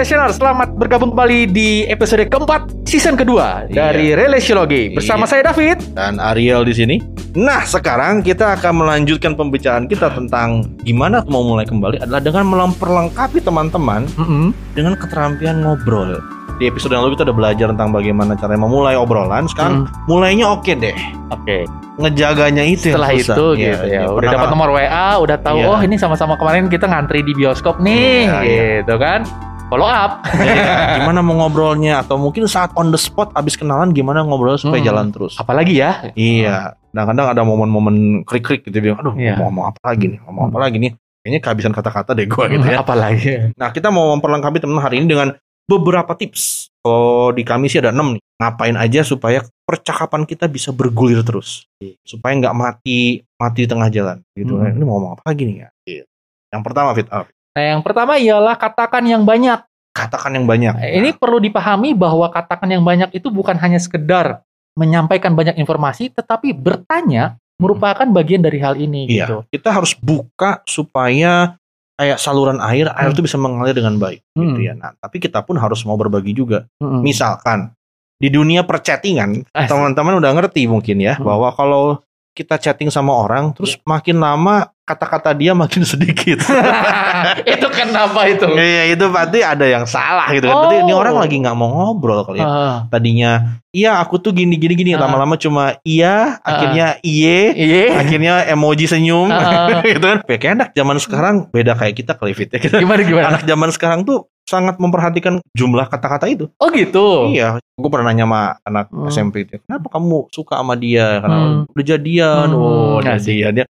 Relationer, selamat bergabung kembali di episode keempat season kedua Iya. dari Relasiologi bersama Iya. saya David. dan Ariel di sini. Nah, sekarang kita akan melanjutkan pembicaraan kita tentang gimana mau mulai kembali adalah dengan memperlengkapi teman-teman Mm-mm. dengan keterampilan ngobrol. Di episode yang lalu kita udah belajar tentang bagaimana cara memulai obrolan. Sekarang mulainya oke deh. Oke. Ngejaganya itu yang Setelah susah. itu Iya, gitu iya. ya, udah dapat nomor WA, udah tahu Iya. oh ini sama-sama kemarin kita ngantri di bioskop nih, Iya, iya. gitu kan. Follow up. Jadi, gimana mau ngobrolnya atau mungkin saat on the spot abis kenalan gimana ngobrol supaya Hmm. jalan terus. Apalagi ya? Iya, kadang-kadang ada momen-momen krik-krik gitu bilang, aduh Iya. mau ngomong apa lagi nih, ngomong apa lagi nih. Kayaknya kehabisan kata-kata deh gua gitu ya. Apalagi. Nah, kita mau memperlengkapi teman hari ini dengan beberapa tips. Kalau di kami sih ada 6 nih. Ngapain aja supaya percakapan kita bisa bergulir terus. Supaya nggak mati mati di tengah jalan gitu. Hmm. Ini mau ngomong apa lagi nih ya? Yang pertama Fit, apa? Nah, yang pertama ialah katakan yang banyak. katakan yang banyak. Nah, Ini perlu dipahami bahwa katakan yang banyak itu bukan hanya sekedar menyampaikan banyak informasi, tetapi bertanya merupakan bagian dari hal ini Iya, gitu. kita harus buka supaya kayak saluran air, air Hmm. itu bisa mengalir dengan baik gitu Hmm. ya. Nah, tapi kita pun harus mau berbagi juga. Mm-mm. Misalkan di dunia perchattingan, Asik. teman-teman udah ngerti mungkin ya Hmm. bahwa kalau kita chatting sama orang terus makin lama kata-kata dia makin sedikit. itu kenapa itu? Iya, itu berarti ada yang salah gitu kan. Berarti ini Oh. orang lagi nggak mau ngobrol kali ya. Ah, Tadinya iya aku tuh gini gini gini Ah. lama-lama cuma iya, akhirnya iye, iya. akhirnya emoji senyum Ah. gitu kan. Ya, kayak anak zaman sekarang beda kayak kita kali Fit, ya. Kita Gimana gimana? anak zaman sekarang tuh sangat memperhatikan jumlah kata-kata itu. Oh gitu. Iya, gue pernah nanya sama anak Hmm. SMP itu, kenapa kamu suka sama dia? Karena Hmm. udah jadian, Hmm, oh udah asik. jadian dia.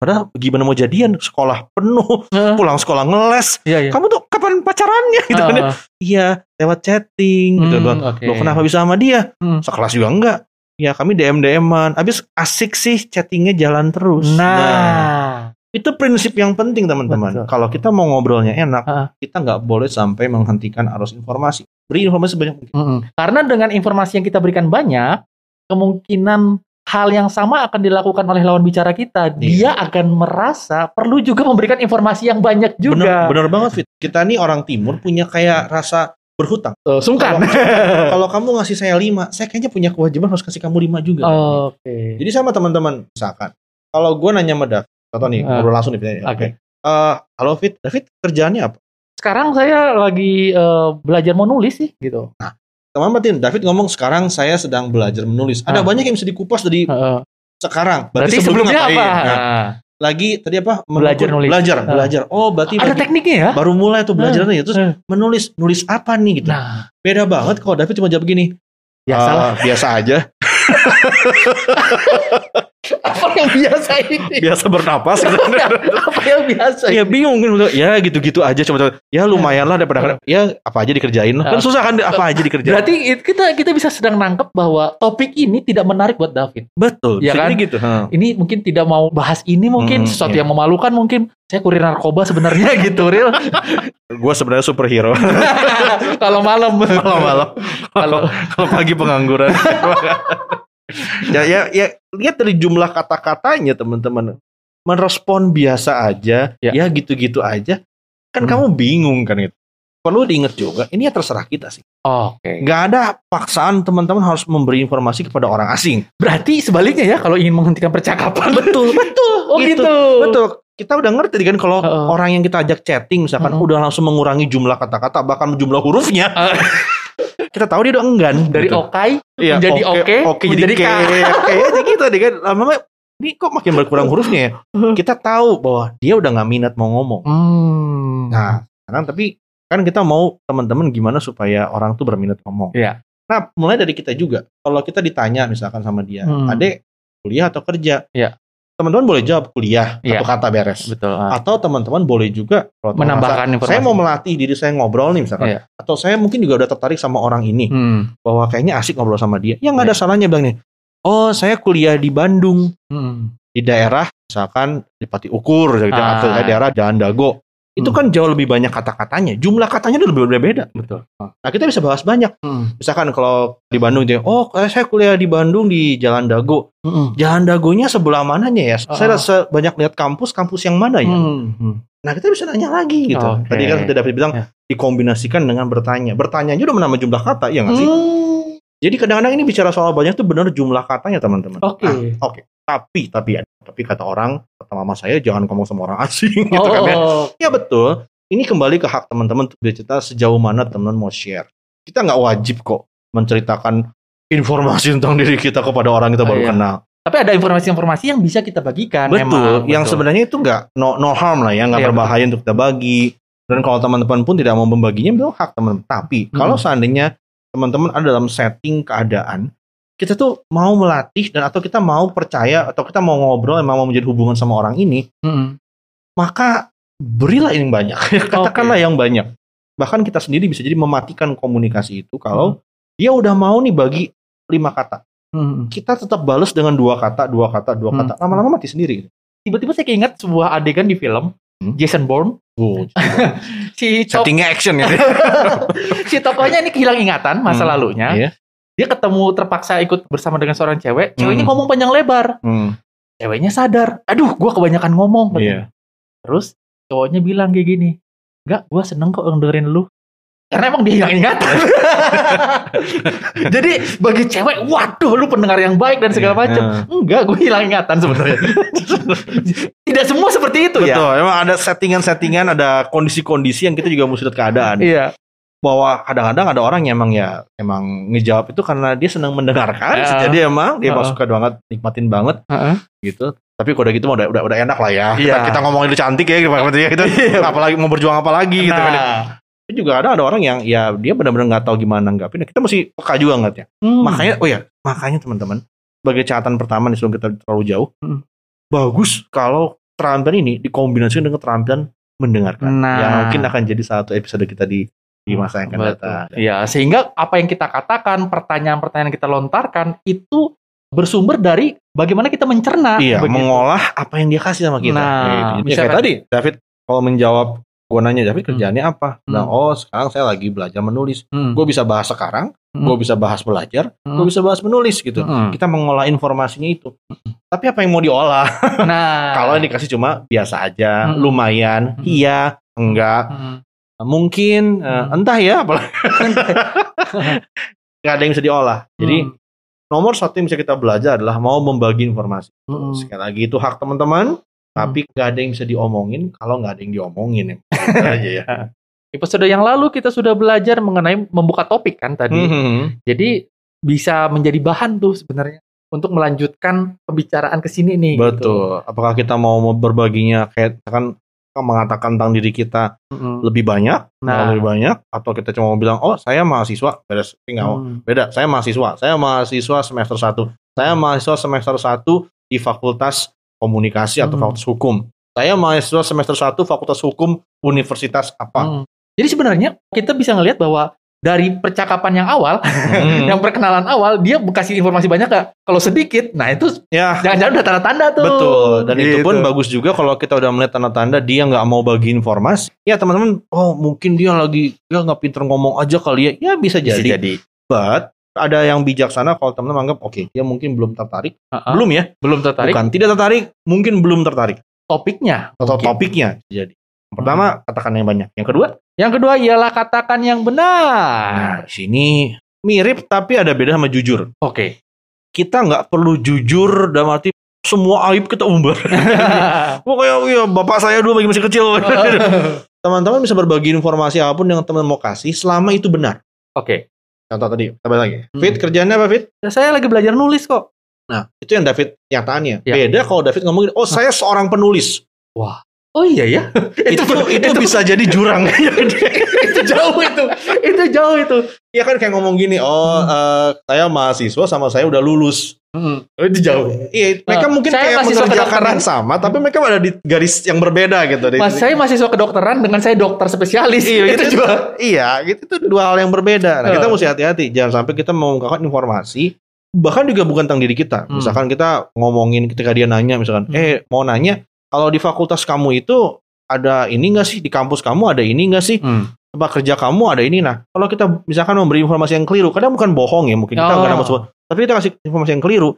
Padahal gimana mau jadian? Sekolah penuh, Ah, pulang sekolah ngeles. Iya iya. Kamu tuh kapan pacarannya? Gitu kan. Ah, Iya, lewat chatting gitu. hmm, Loh, oke. Loh, kenapa bisa sama dia? Hmm. Sekelas juga enggak. Ya kami DM DM-an. Abis asik sih chattingnya jalan terus. Nah, itu prinsip yang penting teman-teman. Kalau kita mau ngobrolnya enak, Ah. kita nggak boleh sampai menghentikan arus informasi. Beri informasi sebanyak mungkin. karena dengan informasi yang kita berikan banyak, kemungkinan hal yang sama akan dilakukan oleh lawan bicara kita. Dia Iya. akan merasa perlu juga memberikan informasi yang banyak juga. bener banget Fit. Kita nih orang timur punya kayak rasa berhutang. Eh, sungkan. Kalau kamu ngasih saya lima, saya kayaknya punya kewajiban harus kasih kamu lima juga. Oke. Jadi sama teman-teman, misalkan kalau gue nanya sama David, contoh nih, Ah. ngobrol langsung nih. Oke. Eh, halo Fit, David kerjaannya apa? Sekarang saya lagi eh, belajar mau nulis sih gitu. Teman Martin, David ngomong sekarang saya sedang belajar menulis. Ada Ah. banyak yang bisa dikupas dari Heeh. sekarang. berarti sebelumnya apa? Nah, Nah, lagi tadi apa? Belajar Menekun- nulis. Belajar, Ah. belajar. Oh, berarti ada lagi- tekniknya ya? baru mulai tuh belajarnya ya. Terus Eh. menulis, nulis apa nih gitu. Nah, Beda banget kalau David cuma jawab gini. biasa lah. "Ah, biasa aja. Apa yang biasa ini? biasa bernapas gitu. apa yang biasa? ya bingung gitu. Ya gitu-gitu aja coba Ya lumayan lah daripada ya apa aja dikerjain. Kan susah kan apa aja dikerjain. Berarti it- kita kita bisa sedang nangkep bahwa topik ini tidak menarik buat David. Betul. Ya kan? gitu. ha. Ini mungkin tidak mau bahas ini mungkin Hmm, sesuatu iya. yang memalukan mungkin. Saya kurir narkoba sebenarnya gitu, real. Gue sebenarnya superhero. Kalau malam. Kalau Kalau kalau pagi pengangguran. Ya, ya, ya lihat dari jumlah kata-katanya teman-teman. Merespon biasa aja, Ya. ya gitu-gitu aja. Kan Hmm. kamu bingung kan itu. Perlu diingat juga, ini ya terserah kita sih. Oke. Nggak ada paksaan teman-teman harus memberi informasi kepada orang asing. Berarti sebaliknya ya kalau ingin menghentikan percakapan. Betul, betul. Oh gitu. Betul. Kita udah ngerti kan kalau Heeh. orang yang kita ajak chatting misalkan Mm-mm. udah langsung mengurangi jumlah kata-kata bahkan jumlah hurufnya. Eh. Kita tahu dia udah enggan. Dari gitu. okai Iya, menjadi oke, oke menjadi jadi kayak kayaknya gitu deh kan lama-lama ini kok makin berkurang hurufnya ya kita tahu bahwa dia udah nggak minat mau ngomong Hmm. nah sekarang tapi kan kita mau teman-teman gimana supaya orang tuh berminat ngomong Iya. nah mulai dari kita juga kalau kita ditanya misalkan sama dia Hmm. adek kuliah atau kerja Iya. Teman-teman boleh jawab kuliah Iya. satu kata beres betul. ah. atau teman-teman boleh juga Menambahkan merasa, informasi. saya mau melatih diri saya ngobrol nih misalkan Iya. atau saya mungkin juga udah tertarik sama orang ini Hmm. bahwa kayaknya asik ngobrol sama dia ya nggak ada Iya. salahnya bilang nih oh saya kuliah di Bandung Hmm. di daerah misalkan di Pati Ukur gitu, Ah. atau di daerah Jalan Dago itu Hmm. kan jauh lebih banyak kata-katanya. Jumlah katanya udah lebih berbeda. Betul. Nah, kita bisa bahas banyak. Hmm. Misalkan kalau di Bandung itu, oh eh, saya kuliah di Bandung di Jalan Dago. Hmm. Jalan Dagonya sebelah mananya ya? Saya Ah. rasa banyak lihat kampus, kampus yang mana ya? Hmm. Hmm. Nah, kita bisa nanya lagi gitu. Oke. Tadi kan sudah David bilang Ya. dikombinasikan dengan bertanya. Bertanya aja udah menambah jumlah kata, ya nggak sih? Hmm. Jadi kadang-kadang ini bicara soal banyak tuh benar jumlah katanya teman-teman. Oke. Ah, Oke. Tapi tapi ya, tapi kata orang kata mama saya jangan ngomong sama orang asing gitu kan ya. Oh. Ya betul. Ini kembali ke hak teman-teman untuk bercerita sejauh mana teman mau share. Kita nggak wajib kok menceritakan informasi tentang diri kita kepada orang kita baru Iya. kenal. Tapi ada informasi-informasi yang bisa kita bagikan. Betul. memang, yang betul. sebenarnya itu nggak no, no harm lah ya, nggak Iya, berbahaya untuk kita bagi. Dan kalau teman-teman pun tidak mau membaginya, itu hak teman-teman. Tapi kalau Hmm. seandainya teman-teman ada dalam setting keadaan, kita tuh mau melatih dan atau kita mau percaya atau kita mau ngobrol emang mau menjadi hubungan sama orang ini, Hmm. maka berilah yang banyak. Katakanlah yang banyak. Bahkan kita sendiri bisa jadi mematikan komunikasi itu kalau dia udah mau nih bagi lima kata. Hmm. Kita tetap balas dengan dua kata, dua kata, dua Hmm. kata. Lama-lama mati sendiri. Tiba-tiba saya keinget sebuah adegan di film Hmm. Jason Bourne. Oh, Si tok- settingnya action ya. si tokohnya ini kehilang ingatan masa Hmm. lalunya. Iya. Dia ketemu terpaksa ikut bersama dengan seorang cewek. Ceweknya Hmm. ngomong panjang lebar. Hmm, Ceweknya sadar. Aduh, gua kebanyakan ngomong. katanya. Iya. Terus cowoknya bilang kayak gini. Enggak, gua seneng kok dengerin lu. Karena emang dia hilang ingatan. Jadi bagi cewek, waduh lu pendengar yang baik dan segala Iya. macam. Enggak, gue hilang ingatan sebenarnya. Tidak semua seperti itu ya. Betul, emang ada settingan-settingan, ada kondisi-kondisi yang kita juga mesti lihat keadaan. Iya. Bahwa kadang-kadang ada orang yang emang ya emang ngejawab itu karena dia senang mendengarkan, Ya. jadi emang dia emang Heeh. suka banget nikmatin banget Heeh. gitu. Tapi kalau udah gitu udah, udah, udah enak lah ya. Kita, Iya. kita ngomongin itu cantik ya, ya gitu. apalagi mau berjuang apa lagi gitu kan. Tapi juga ada ada orang yang ya dia benar-benar nggak tahu gimana nanggapin. Kita mesti peka juga ngeliatnya. Hmm. Makanya, oh ya, makanya teman-teman, sebagai catatan pertama nih sebelum kita terlalu jauh, Hmm. bagus kalau keterampilan ini dikombinasikan dengan keterampilan mendengarkan. Nah. Yang mungkin akan jadi satu episode kita di di masa yang akan Betul. datang. Iya, sehingga apa yang kita katakan, pertanyaan-pertanyaan yang kita lontarkan itu bersumber dari bagaimana kita mencerna. Iya, begitu. mengolah apa yang dia kasih sama kita. Nah, Gitu. Jadi kayak tadi, David kalau menjawab gue nanya David Hmm. kerjaannya apa? Bilang, Hmm. oh sekarang saya lagi belajar menulis. Hmm. Gue bisa bahas sekarang, Hmm. gue bisa bahas belajar, Hmm. gue bisa bahas menulis gitu. Hmm. Kita mengolah informasinya itu. Tapi apa yang mau diolah? Nah, Kalau yang dikasih cuma biasa aja, Hmm. lumayan, Hmm. iya, enggak, Hmm. mungkin, eh, Hmm. entah ya, apalagi nggak ada yang bisa diolah. Jadi Hmm. nomor satu yang bisa kita belajar adalah mau membagi informasi. Hmm. Sekali lagi itu hak teman-teman, tapi nggak ada yang bisa diomongin kalau nggak ada yang diomongin. ya. Gitu aja ya. episode yang lalu kita sudah belajar mengenai membuka topik kan tadi. Hmm. Jadi bisa menjadi bahan tuh sebenarnya untuk melanjutkan pembicaraan ke sini nih. gitu. Betul. Apakah kita mau berbaginya kayak kan mengatakan tentang diri kita Mm-mm. lebih banyak, Nah. lebih banyak, atau kita cuma mau bilang, oh saya mahasiswa, beda, mau. Hmm. beda. Saya mahasiswa, saya mahasiswa semester 1. Saya mahasiswa semester 1 di Fakultas Komunikasi atau Hmm. Fakultas Hukum. Saya mahasiswa semester 1 Fakultas Hukum Universitas apa. Hmm. Jadi sebenarnya kita bisa ngelihat bahwa dari percakapan yang awal, Hmm. yang perkenalan awal, dia kasih informasi banyak gak? Kalau sedikit, nah itu Ya, jangan-jangan udah tanda-tanda tuh. betul. Dan itu Gitu. pun bagus juga kalau kita udah melihat tanda-tanda dia nggak mau bagi informasi. Ya teman-teman, oh mungkin dia lagi dia nggak pinter ngomong aja kali ya. Ya bisa Bisa jadi. jadi. But ada yang bijaksana kalau teman-teman anggap oke dia mungkin belum tertarik. Uh-uh. Belum ya? belum tertarik Bukan tidak tertarik, mungkin belum tertarik. Topiknya. atau Mungkin. topiknya jadi yang pertama katakan yang banyak yang kedua Yang kedua ialah katakan yang nah benar. di sini mirip tapi ada beda sama jujur Oke. kita nggak perlu jujur dalam arti semua aib kita umbar pokoknya ya bapak saya dulu lagi masih kecil teman-teman bisa berbagi informasi apa pun yang teman mau kasih selama itu benar Oke. contoh tadi balik lagi Hmm. Fit kerjanya apa Fit Saya lagi belajar nulis kok. Nah itu yang David nyataannya Ya. beda kalau David ngomongin oh saya seorang penulis Oh iya ya. itu itu, bisa jadi jurang itu jauh itu. Itu jauh itu. Iya kan kayak ngomong gini, oh eh, saya mahasiswa sama saya udah lulus. Hmm. Itu jauh. Iya, mereka Nah, mungkin saya kayak mengerjakan yang sama, tapi mereka ada di garis yang berbeda gitu. Mas saya mahasiswa kedokteran dengan saya dokter spesialis. Iya, itu itu juga. Iya, gitu itu dua hal yang berbeda. Nah, kita mesti hati-hati, jangan sampai kita mengungkapkan informasi bahkan juga bukan tentang diri kita. Hmm. Misalkan kita ngomongin ketika dia nanya misalkan, Hmm. "Eh, mau nanya, kalau di fakultas kamu itu ada ini nggak sih di kampus kamu ada ini nggak sih Hmm. tempat kerja kamu ada ini nah kalau kita misalkan memberi informasi yang keliru kadang bukan bohong ya mungkin kita Oh. nggak maksud tapi kita kasih informasi yang keliru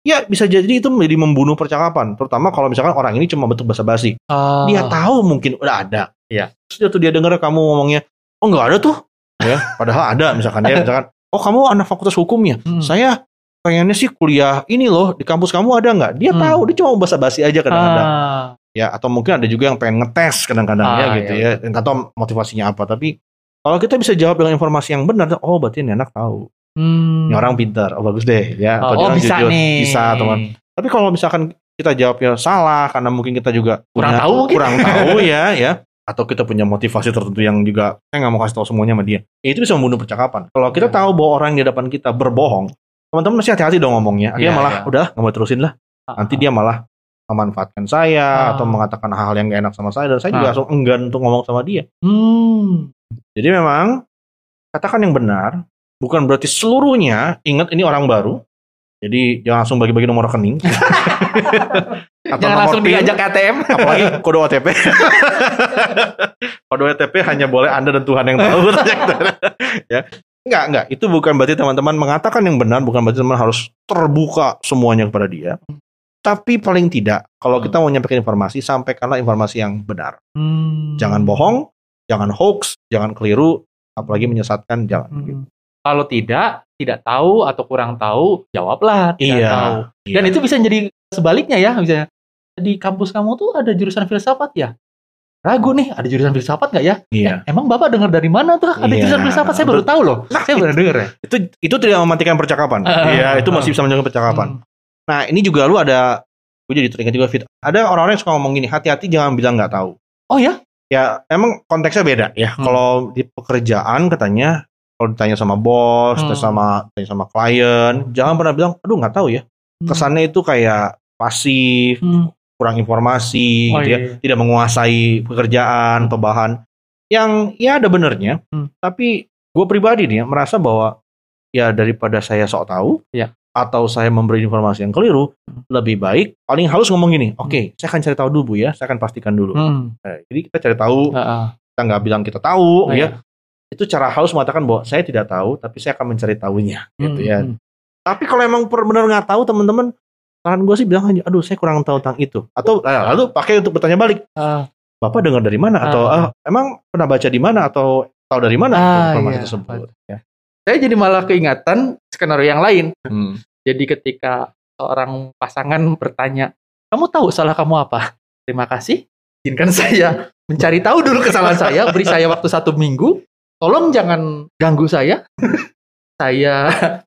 ya bisa jadi itu menjadi membunuh percakapan terutama kalau misalkan orang ini cuma bentuk basa-basi Ah. dia tahu mungkin udah ada Iya. terus dia tuh dia dengar kamu ngomongnya oh nggak ada tuh ya padahal ada misalkan ya misalkan oh kamu anak fakultas hukum ya Hmm. saya pengennya sih kuliah ini loh di kampus kamu ada nggak dia Hmm. tahu dia cuma basa-basi aja kadang-kadang Ah. ya atau mungkin ada juga yang pengen ngetes kadang-kadang ya Ah, gitu iya, ya nggak tahu motivasinya apa tapi kalau kita bisa jawab dengan informasi yang benar oh berarti ini anak tahu Hmm. ini orang pintar oh bagus deh ya Oh, atau oh, bisa jujur. nih. bisa teman tapi kalau misalkan kita jawabnya salah karena mungkin kita juga Kurang punya- tahu kurang tahu ya ya atau kita punya motivasi tertentu yang juga saya nggak mau kasih tahu semuanya sama dia ya, itu bisa membunuh percakapan kalau kita Ya. tahu bahwa orang di depan kita berbohong teman-teman mesti hati-hati dong ngomongnya dia Iya, malah iya. udah nggak mau terusin lah Ah, nanti dia malah memanfaatkan saya Ah. atau mengatakan hal-hal yang gak enak sama saya dan saya juga Ah. langsung enggan untuk ngomong sama dia. Hmm. Jadi memang katakan yang benar, bukan berarti seluruhnya ingat ini orang baru. Jadi jangan langsung bagi-bagi nomor rekening. atau Jangan nomor langsung PIN, diajak ATM. apalagi kode OTP. kode OTP hanya boleh Anda dan Tuhan yang tahu. ya. Enggak, enggak. Itu bukan berarti teman-teman mengatakan yang benar, bukan berarti teman harus terbuka semuanya kepada dia. Tapi paling tidak, kalau Hmm. kita mau nyampaikan informasi, sampaikanlah informasi yang benar. Hmm. Jangan bohong, jangan hoax, jangan keliru, apalagi menyesatkan, jangan. Hmm. Kalau tidak, tidak tahu atau kurang tahu, jawablah tidak tahu. Iya. Dan itu bisa jadi sebaliknya ya, misalnya di kampus kamu tuh ada jurusan filsafat ya? Ragu nih, ada jurusan filsafat nggak ya? Iya. Eh, emang bapak dengar dari mana tuh ada Iya. jurusan filsafat? Saya baru tahu loh. Nah, Saya baru dengar ya. Itu itu tidak mematikan percakapan. Ah, Iya, ah, itu ah. masih bisa menjaga percakapan. Hmm. Nah, ini juga lu ada gue jadi teringat juga Fit. Ada orang-orang yang suka ngomong gini, hati-hati jangan bilang nggak tahu. Oh ya? Ya, emang konteksnya beda ya. Hmm. Kalau di pekerjaan katanya kalau ditanya sama bos, Hmm. sama ditanya sama klien, jangan pernah bilang, aduh nggak tahu ya. Kesannya itu kayak pasif, Hmm. Kurang informasi Oh, gitu ya, iya, tidak menguasai pekerjaan atau bahan. Yang ya ada benernya, Hmm. tapi gue pribadi nih ya, merasa bahwa ya daripada saya sok tahu, Iya. atau saya memberi informasi yang keliru, Hmm. lebih baik paling halus ngomong gini, oke, saya akan cari tahu dulu Bu ya, saya akan pastikan dulu. Hmm. Nah, jadi kita cari tahu, Ah, ah. kita nggak bilang kita tahu, Oh, ya. iya. Itu cara halus mengatakan bahwa saya tidak tahu, tapi saya akan mencari tahunya, gitu Hmm, ya. hmm. Tapi kalau emang benar nggak tahu teman-teman, saran gue sih bilang aja, aduh saya kurang tahu tentang itu. Atau nah, lalu pakai untuk bertanya balik, Ah, bapak dengar dari mana? Atau ah, emang pernah baca di mana? Atau tahu dari mana Ah, informasi iya. tersebut? Ya. Saya jadi malah keingatan skenario yang lain. Hmm. Jadi ketika seorang pasangan bertanya, kamu tahu salah kamu apa? Terima kasih. Izinkan saya mencari tahu dulu kesalahan saya. Beri saya waktu satu minggu. Tolong jangan ganggu saya. saya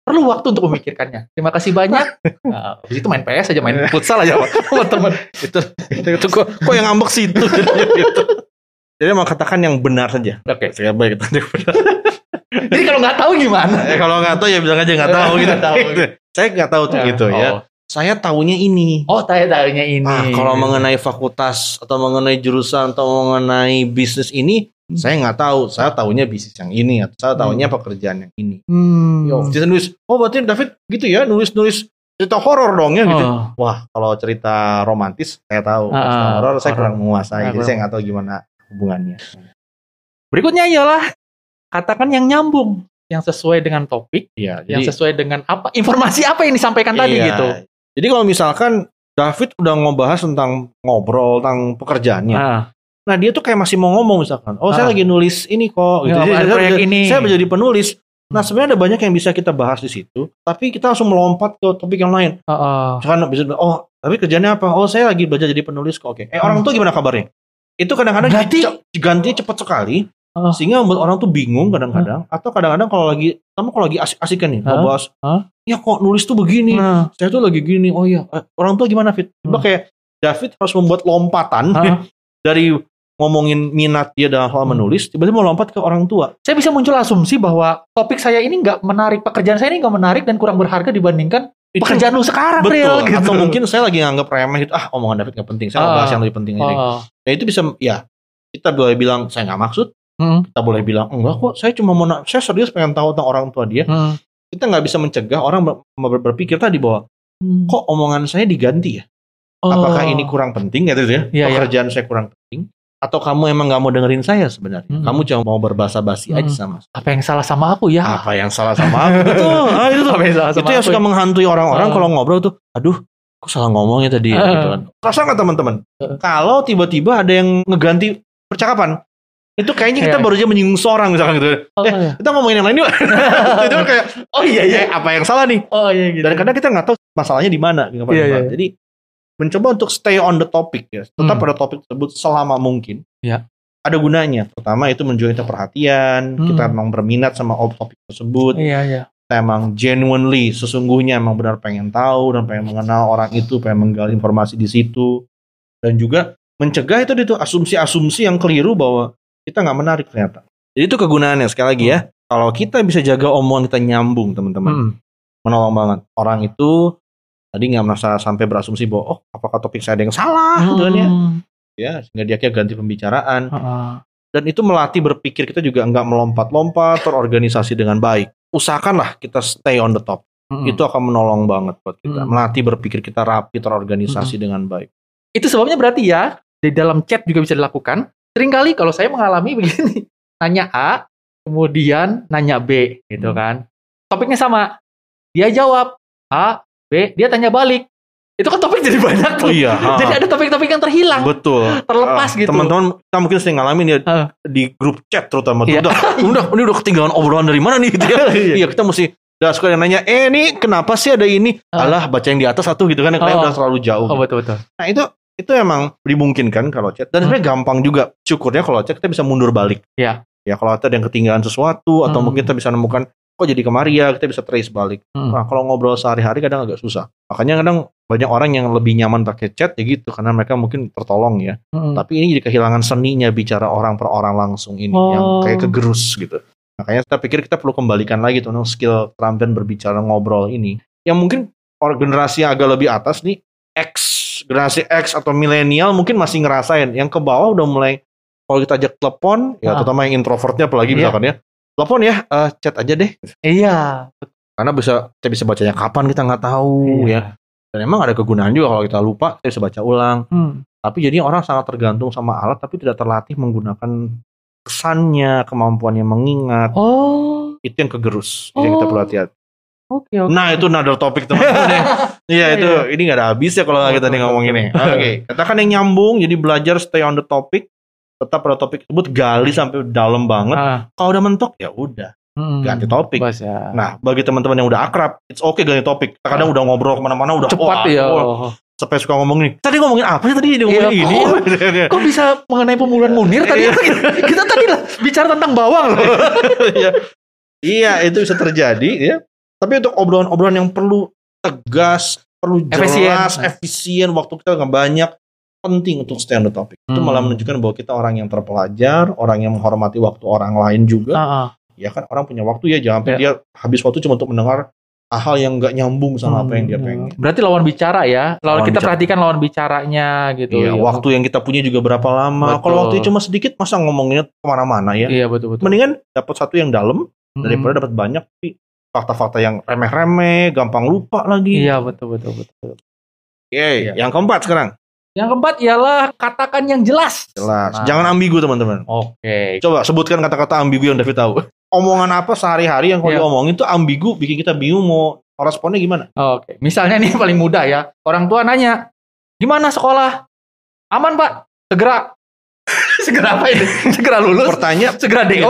perlu waktu untuk memikirkannya. Terima kasih banyak. Nah, habis itu main PS aja, main futsal aja sama teman. itu, itu kok, kok yang ngambek situ gitu. Jadi emang katakan yang benar saja. Oke. Saya baik kita yang benar. Jadi kalau nggak tahu gimana? Eh, kalau nggak tahu ya bilang aja nggak tahu gitu. Tahu. Saya nggak tahu tuh gitu ya. Oh, Saya tahunya ini. oh saya tahunya ini. Ah, kalau mengenai fakultas atau mengenai jurusan atau mengenai bisnis ini, Hmm. saya nggak tahu. Saya tahunya bisnis yang ini atau saya tahunya pekerjaan yang ini. Hmm. Yo, dia nulis, oh berarti David gitu ya, nulis-nulis cerita horor dong ya gitu. Oh. Wah, kalau cerita romantis saya tahu. Ah, Cerita horor saya kurang menguasai. Ah, Jadi saya nggak tahu gimana hubungannya. Berikutnya ialah katakan yang nyambung, yang sesuai dengan topik, yang jadi sesuai dengan apa informasi apa yang disampaikan tadi Iya. gitu. Jadi kalau misalkan David udah ngebahas tentang ngobrol tentang pekerjaannya. Ah, Nah, dia tuh kayak masih mau ngomong misalkan, "Oh, saya Ah. lagi nulis ini kok." gitu. Ya, saya, proyek saya- ini. saya menjadi penulis. Nah, Hmm. sebenarnya ada banyak yang bisa kita bahas di situ, tapi kita langsung melompat ke topik yang lain. ah, ah. Misalkan bisa oh, tapi kerjanya apa? Oh, saya lagi belajar jadi penulis kok. Oke. Eh, orang Hmm. tua gimana kabarnya? Itu kadang-kadang ce- gantinya cepat sekali. Ah. Sehingga membuat orang tuh bingung kadang-kadang atau kadang-kadang kalau lagi kamu kalau lagi asik-asikan nih Hah? ngebahas, Hah? ya kok nulis tuh begini, Nah, saya tuh lagi gini. Oh iya, Eh, orang tua gimana Fit? Coba Hmm. kayak David harus membuat lompatan ah. dari ngomongin minat dia dalam hal Hmm. menulis, tiba-tiba mau lompat ke orang tua. Saya bisa muncul asumsi bahwa topik saya ini nggak menarik, pekerjaan saya ini nggak menarik dan kurang berharga dibandingkan Itu pekerjaan lu sekarang, betul. Ril, gitu. Atau mungkin saya lagi nganggap remeh gitu. Ah, omongan David nggak penting. Saya Ah. bahas yang lebih penting aja. Oh. Ya itu bisa ya kita boleh bilang saya nggak maksud, Hmm. kita boleh bilang enggak kok. Saya cuma mau saya serius pengen tahu tentang orang tua dia. Hmm. Kita nggak bisa mencegah orang ber- ber- berpikir tadi bahwa Hmm. kok omongan saya diganti ya? Oh. Apakah ini kurang penting gitu ya? Iya. Pekerjaan saya kurang penting. Atau kamu emang nggak mau dengerin saya sebenarnya? Hmm. Kamu cuma mau berbahasa basi aja Hmm. sama. Apa yang salah sama aku ya? Apa yang salah sama aku? Betul. Ah, itu tuh. Apa yang salah sama itu yang aku suka ya? menghantui orang-orang Ah. kalau ngobrol tuh. Aduh, aku salah ngomong ya tadi Ah. gitu kan. Rasa nggak teman-teman? Ah. Kalau tiba-tiba ada yang ngeganti percakapan, itu kayaknya kita Iya. baru aja menyinggung seorang misalkan gitu. Oh, Eh, iya. kita ngomongin yang lain yuk. itu kan kayak, oh iya iya, apa yang salah nih? Oh iya gitu. Dan kadang kita nggak tahu masalahnya di mana. gitu, Pak. Iya, iya. Jadi mencoba untuk stay on the topic ya, tetap Hmm. pada topik tersebut selama mungkin. Iya. Ada gunanya. Pertama itu menunjukkan kita perhatian, Hmm. kita memang berminat sama topik tersebut, Iya iya. kita emang genuinely, sesungguhnya emang benar pengen tahu dan pengen mengenal orang itu, pengen menggali informasi di situ, dan juga mencegah itu itu asumsi-asumsi yang keliru bahwa kita nggak menarik ternyata. Jadi itu kegunaannya sekali lagi ya. Kalau kita bisa jaga omongan kita nyambung teman-teman, Hmm. menolong banget. Orang itu tadi nggak merasa sampai berasumsi bahwa oh apakah topik saya ada yang salah gitu kan ya. Hmm. Ya sehingga dia akhirnya ganti pembicaraan Heeh. dan itu melatih berpikir kita juga nggak melompat-lompat terorganisasi dengan baik. Usahakanlah kita stay on the top. Hmm. Itu akan menolong banget buat kita. Hmm. Melatih berpikir kita rapi terorganisasi dengan baik. Itu sebabnya berarti ya di dalam chat juga bisa dilakukan. Seringkali kalau saya mengalami begini, nanya A, kemudian nanya B, gitu Hmm. kan. Topiknya sama. Dia jawab A, B, dia tanya balik. Itu kan topik jadi banyak tuh. Oh iya, ha. Jadi ada topik-topik yang terhilang, Betul. terlepas Ah, gitu. Teman-teman kita mungkin sering ngalamin ya Ah. di grup chat terutama Iya. udah, udah ini udah ketinggalan obrolan dari mana nih gitu ya. iya, kita mesti udah suka yang nanya, "Eh, ini kenapa sih ada ini?" Ah. Alah, baca yang di atas satu gitu kan, yang lain Oh. udah terlalu jauh. Oh betul betul. Nah, itu itu emang dimungkinkan kalau chat dan Hmm. sebenarnya gampang juga. Syukurnya kalau chat kita bisa mundur balik. Iya. Ya kalau ada yang ketinggalan sesuatu atau Hmm. mungkin kita bisa nemukan kok jadi kemari ya, kita bisa trace balik. Hmm. Nah, kalau ngobrol sehari-hari kadang agak susah. Makanya kadang banyak orang yang lebih nyaman pakai chat ya gitu karena mereka mungkin tertolong ya. Hmm. Tapi ini jadi kehilangan seninya bicara orang per orang langsung ini Oh. yang kayak kegerus gitu. Makanya kita pikir kita perlu kembalikan lagi tuh skill keterampilan berbicara ngobrol ini. Yang mungkin orang generasi yang agak lebih atas nih X, generasi X atau milenial mungkin masih ngerasain. Yang ke bawah udah mulai kalau kita ajak telepon, ya Ah. terutama yang introvertnya apalagi Iya. misalkan ya. Telepon ya, eh, chat aja deh. Iya. Karena bisa kita bisa bacanya kapan kita nggak tahu Iya. ya. Dan emang ada kegunaan juga kalau kita lupa kita bisa baca ulang. Hmm. Tapi jadi orang sangat tergantung sama alat tapi tidak terlatih menggunakan kesannya, kemampuannya mengingat. Oh. Itu yang kegerus. Itu yang kita Oh. perlu hati-hati. Oke oke. Nah, itu another topik teman-teman ya. Iya, itu ini nggak ada habisnya kalau kita nih ngomong ini. Oke, katakan yang nyambung jadi belajar stay on the topic. Tetap pada topik tersebut gali sampai dalam banget. Ah. Kalau udah mentok ya udah Hmm. ganti topik. Bas ya. Nah, bagi teman-teman yang udah akrab, it's okay ganti topik. Kadang udah ngobrol ke mana-mana udah cepat wah, ya. wah, sampai suka ngomong nih. Tadi ngomongin apa sih tadi dia ngomongin Iya, ini? Kok bisa mengenai pembunuhan Munir tadi? kita tadi lah bicara tentang bawang loh. Iya. Iya, itu bisa terjadi ya. Tapi untuk obrolan-obrolan yang perlu tegas, perlu Efisien. jelas, efisien, waktu kita nggak banyak, penting untuk stay on the topic. Itu Hmm. malah menunjukkan bahwa kita orang yang terpelajar, orang yang menghormati waktu orang lain juga. Ah, ah. Ya kan orang punya waktu ya, jangan sampai Iya. dia habis waktu cuma untuk mendengar hal-hal yang nggak nyambung sama apa yang dia Hmm. pengen. Berarti lawan bicara ya. Lawan, Lawan kita bicara. perhatikan lawan bicaranya gitu. Iya, waktu yang kita punya juga berapa lama. Betul. Kalau waktunya cuma sedikit, masa ngomonginnya ke mana-mana ya? Iya betul betul. Mendingan dapat satu yang dalam Hmm. daripada dapat banyak tapi fakta-fakta yang remeh-remeh, gampang lupa lagi. Iya betul betul betul. Oke, Iya. yang keempat sekarang. Yang keempat ialah katakan yang jelas. Jelas. Nah. Jangan ambigu teman-teman. Oke. Coba sebutkan kata-kata ambigu yang David tahu. Omongan apa sehari-hari yang kalau Iya. diomongin tuh ambigu, bikin kita bingung mau responnya gimana? Oke. Misalnya nih paling mudah ya. Orang tua nanya, gimana sekolah? Aman pak. Segera. Segera apa ini? Segera lulus. Pertanyaan, Segera DO.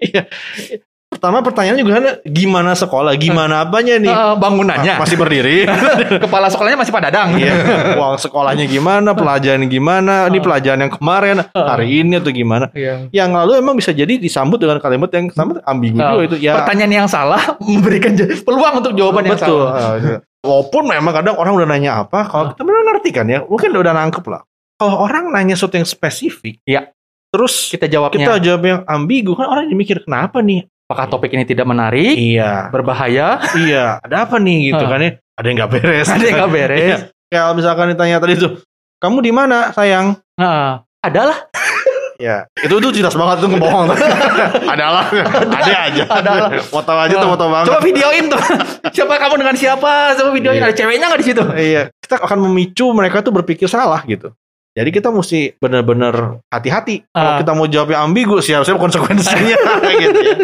iya. Pertama pertanyaan juga gimana sekolah, gimana apanya nih? Eh, bangunannya. Ah, masih berdiri. Kepala sekolahnya masih Pak Dadang. Iya. Uang sekolahnya gimana, pelajaran gimana, ini pelajaran yang kemarin, hari ini atau gimana. Iya. Yang lalu emang bisa jadi disambut dengan kalimat yang sama ambigu juga itu ya. Pertanyaan yang salah memberikan peluang untuk jawaban yang Betul. salah. Ah, iya. Walaupun memang kadang orang udah nanya apa, kalau kita benar ngerti kan ya, mungkin udah nangkep lah. Kalau orang nanya sesuatu yang spesifik, Iya. terus Kita jawabnya. kita jawab yang ambigu, kan orang jadi mikir kenapa nih? Apakah topik ini tidak menarik? Iya, Berbahaya? iya, ada apa nih gitu kan ya? Ada yang nggak beres. Ada yang nggak beres? Iya. Kayak misalkan ditanya tadi tuh, kamu di mana sayang? Nah, adalah. Ya, itu tuh jelas banget tuh ngebohong. Adalah, ada aja. Adalah. Foto aja tuh foto banget. Coba videoin tuh. siapa kamu dengan siapa? Coba videoin. Iya. Ada ceweknya nggak di situ? Iya, kita akan memicu mereka tuh berpikir salah gitu. Jadi kita mesti benar-benar hati-hati. Kalau Ah. kita mau jawab yang ambigu, siap-siap konsekuensinya gitu ya.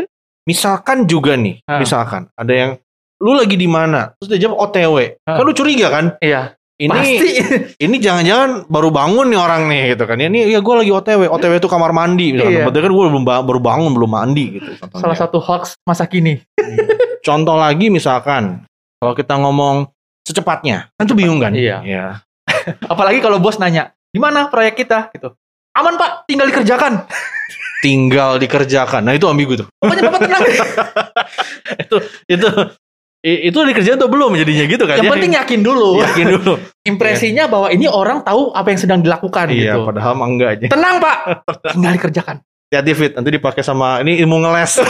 Misalkan juga nih, Ah. misalkan ada yang lu lagi di mana, terus dia jawab OTW. Ah. Kan lu curiga kan? Iya. Ini Pasti. ini jangan-jangan baru bangun nih orang nih gitu kan. Ini ya gue lagi OTW. OTW itu kamar mandi misalkan. Iya. Kan gue belum ba- baru bangun, belum mandi gitu. contohnya. Salah satu hoax masa kini. Contoh lagi misalkan kalau kita ngomong secepatnya, kan tuh bingung kan? Iya. Iya. Apalagi kalau bos nanya, gimana proyek kita? Gitu. Aman pak, tinggal dikerjakan. Tinggal dikerjakan. Nah itu ambigu tuh. Pokoknya bapak tenang. itu itu itu dikerjain atau belum jadinya gitu kan? Yang Ya, penting yakin dulu. yakin dulu. Impresinya bahwa ini orang tahu apa yang sedang dilakukan iya, gitu. padahal enggak aja. Tenang pak, tinggal dikerjakan. Hati fit, nanti dipakai sama ini ilmu ngeles.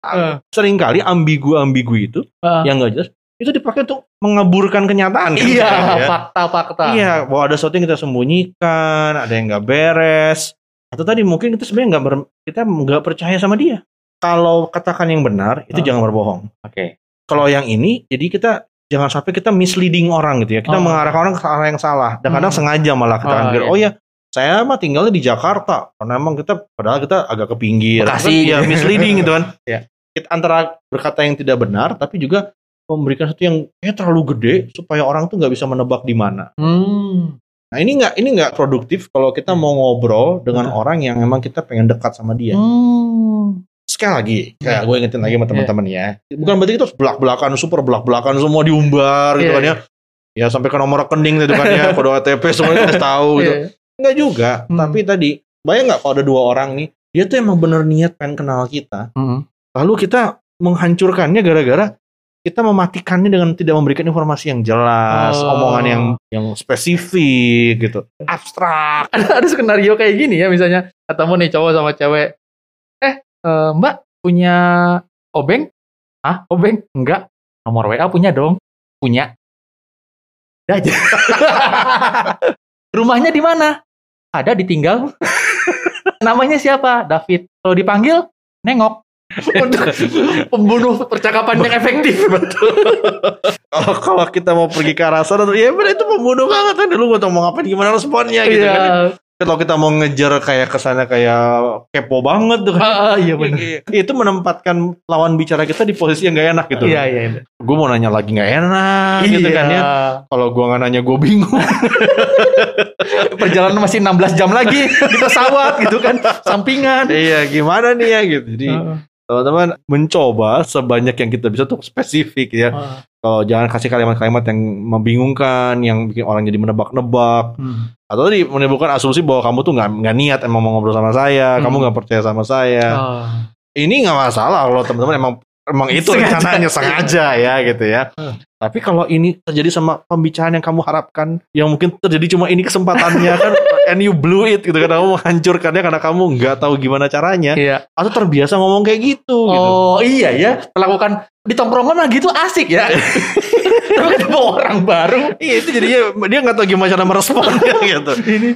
Eh. Seringkali ambigu-ambigu itu Eh, yang enggak jelas itu dipakai untuk mengaburkan kenyataan. kan? iya, Ya. fakta-fakta. Iya, bahwa ada sesuatu yang kita sembunyikan, ada yang nggak beres, atau tadi mungkin kita sebenarnya nggak kita nggak percaya sama dia. Kalau katakan yang benar, itu Ah. jangan berbohong. Oke. Kalau yang ini, jadi kita jangan sampai kita misleading orang gitu ya. Kita Oh. mengarahkan orang ke arah yang salah. Dan kadang Hmm. sengaja malah kita Oh, pikir, iya. oh ya, saya mah tinggalnya di Jakarta. Karena emang kita, padahal kita agak ke pinggir. Bekasi. Kan, ya, misleading gitu kan. Iya. Kita antara berkata yang tidak benar, tapi juga memberikan sesuatu yang kayak terlalu gede supaya orang tuh nggak bisa menebak di mana. Hmm. Nah ini nggak ini nggak produktif kalau kita mau ngobrol dengan Hmm. orang yang memang kita pengen dekat sama dia. Hmm. Sekali lagi, kayak Hmm. gue ingetin lagi sama teman-teman ya. Bukan berarti kita harus belak-belakan, super belak-belakan semua diumbar gitu Iya, kan ya. Ya sampai ke nomor rekening gitu kan ya, kode OTP semuanya harus tahu gitu. Iya. Enggak juga, Hmm. tapi tadi bayang nggak kalau ada dua orang nih, dia tuh emang bener niat pengen kenal kita, Hmm. lalu kita menghancurkannya gara-gara kita mematikannya dengan tidak memberikan informasi yang jelas, Oh. omongan yang yang spesifik gitu, abstrak. ada ada skenario kayak gini ya misalnya ketemu nih cowok sama cewek. Eh eh, mbak punya obeng? Ah obeng? Enggak. Nomor wa punya dong. Punya. Udah aja. Rumahnya di mana? Ada ditinggal. Namanya siapa? David. Kalau dipanggil nengok untuk pembunuh percakapan yang efektif betul Kalau kalau kita mau pergi ke arah sana, tuh, ya bener itu pembunuh banget kan. Dulu gue mau ngapain gimana responnya gitu kan. iya Kalau kita mau ngejar kayak ke sana kayak kepo banget tuh kan. Ah, iya benar itu menempatkan lawan bicara kita di posisi yang gak enak gitu. iya iya Gue mau nanya lagi gak enak gitu Iya. kan ya. Kalau gue nggak nanya gue bingung. perjalanan masih 16 jam lagi di pesawat gitu kan sampingan iya gimana nih ya gitu. Jadi Heeh. Teman-teman mencoba sebanyak yang kita bisa untuk spesifik ya. Heeh. Kalau jangan kasih kalimat-kalimat yang membingungkan, yang bikin orang jadi menebak-nebak. Hmm. atau tadi menimbulkan asumsi bahwa kamu tuh nggak nggak niat emang mau ngobrol sama saya, Hmm. kamu nggak percaya sama saya. Oh. Ini nggak masalah kalau teman-teman emang emang itu Sengaja. rencananya sengaja ya gitu ya. Hmm. Tapi kalau ini terjadi sama pembicaraan yang kamu harapkan, yang mungkin terjadi cuma ini kesempatannya kan, and you blew it gitu kan, kamu menghancurkannya karena kamu nggak tahu gimana caranya, Iya. atau terbiasa ngomong kayak gitu. gitu. Oh iya ya, melakukan di tongkrongan mah gitu asik ya. Tapi ketemu orang baru. Iya itu jadinya dia nggak tahu gimana cara meresponnya gitu.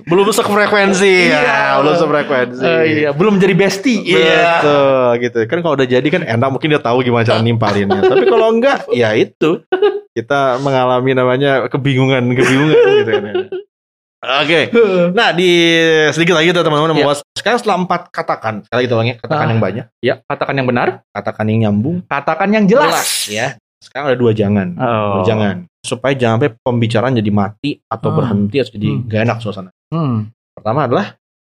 Belum sefrekuensi Iya. ya, belum sefrekuensi. Eh, iya, belum jadi bestie. Iya. Betul gitu. Kan kalau udah jadi kan enak mungkin dia tahu gimana cara nimpalinnya. Tapi kalau enggak ya itu kita mengalami namanya kebingungan, kebingungan gitu kan. Oke. Nah, di sedikit lagi tuh teman-teman Iya. bahwa sekarang setelah empat katakan, sekali lagi ulangnya, katakan Ah. yang banyak, Ya, katakan yang benar, katakan yang nyambung, katakan yang jelas. ya. Sekarang ada dua jangan. Oh. Dua jangan. Supaya jangan sampai pembicaraan jadi mati atau Hmm. berhenti atau jadi Hmm. gak enak suasana. Hmm. Pertama adalah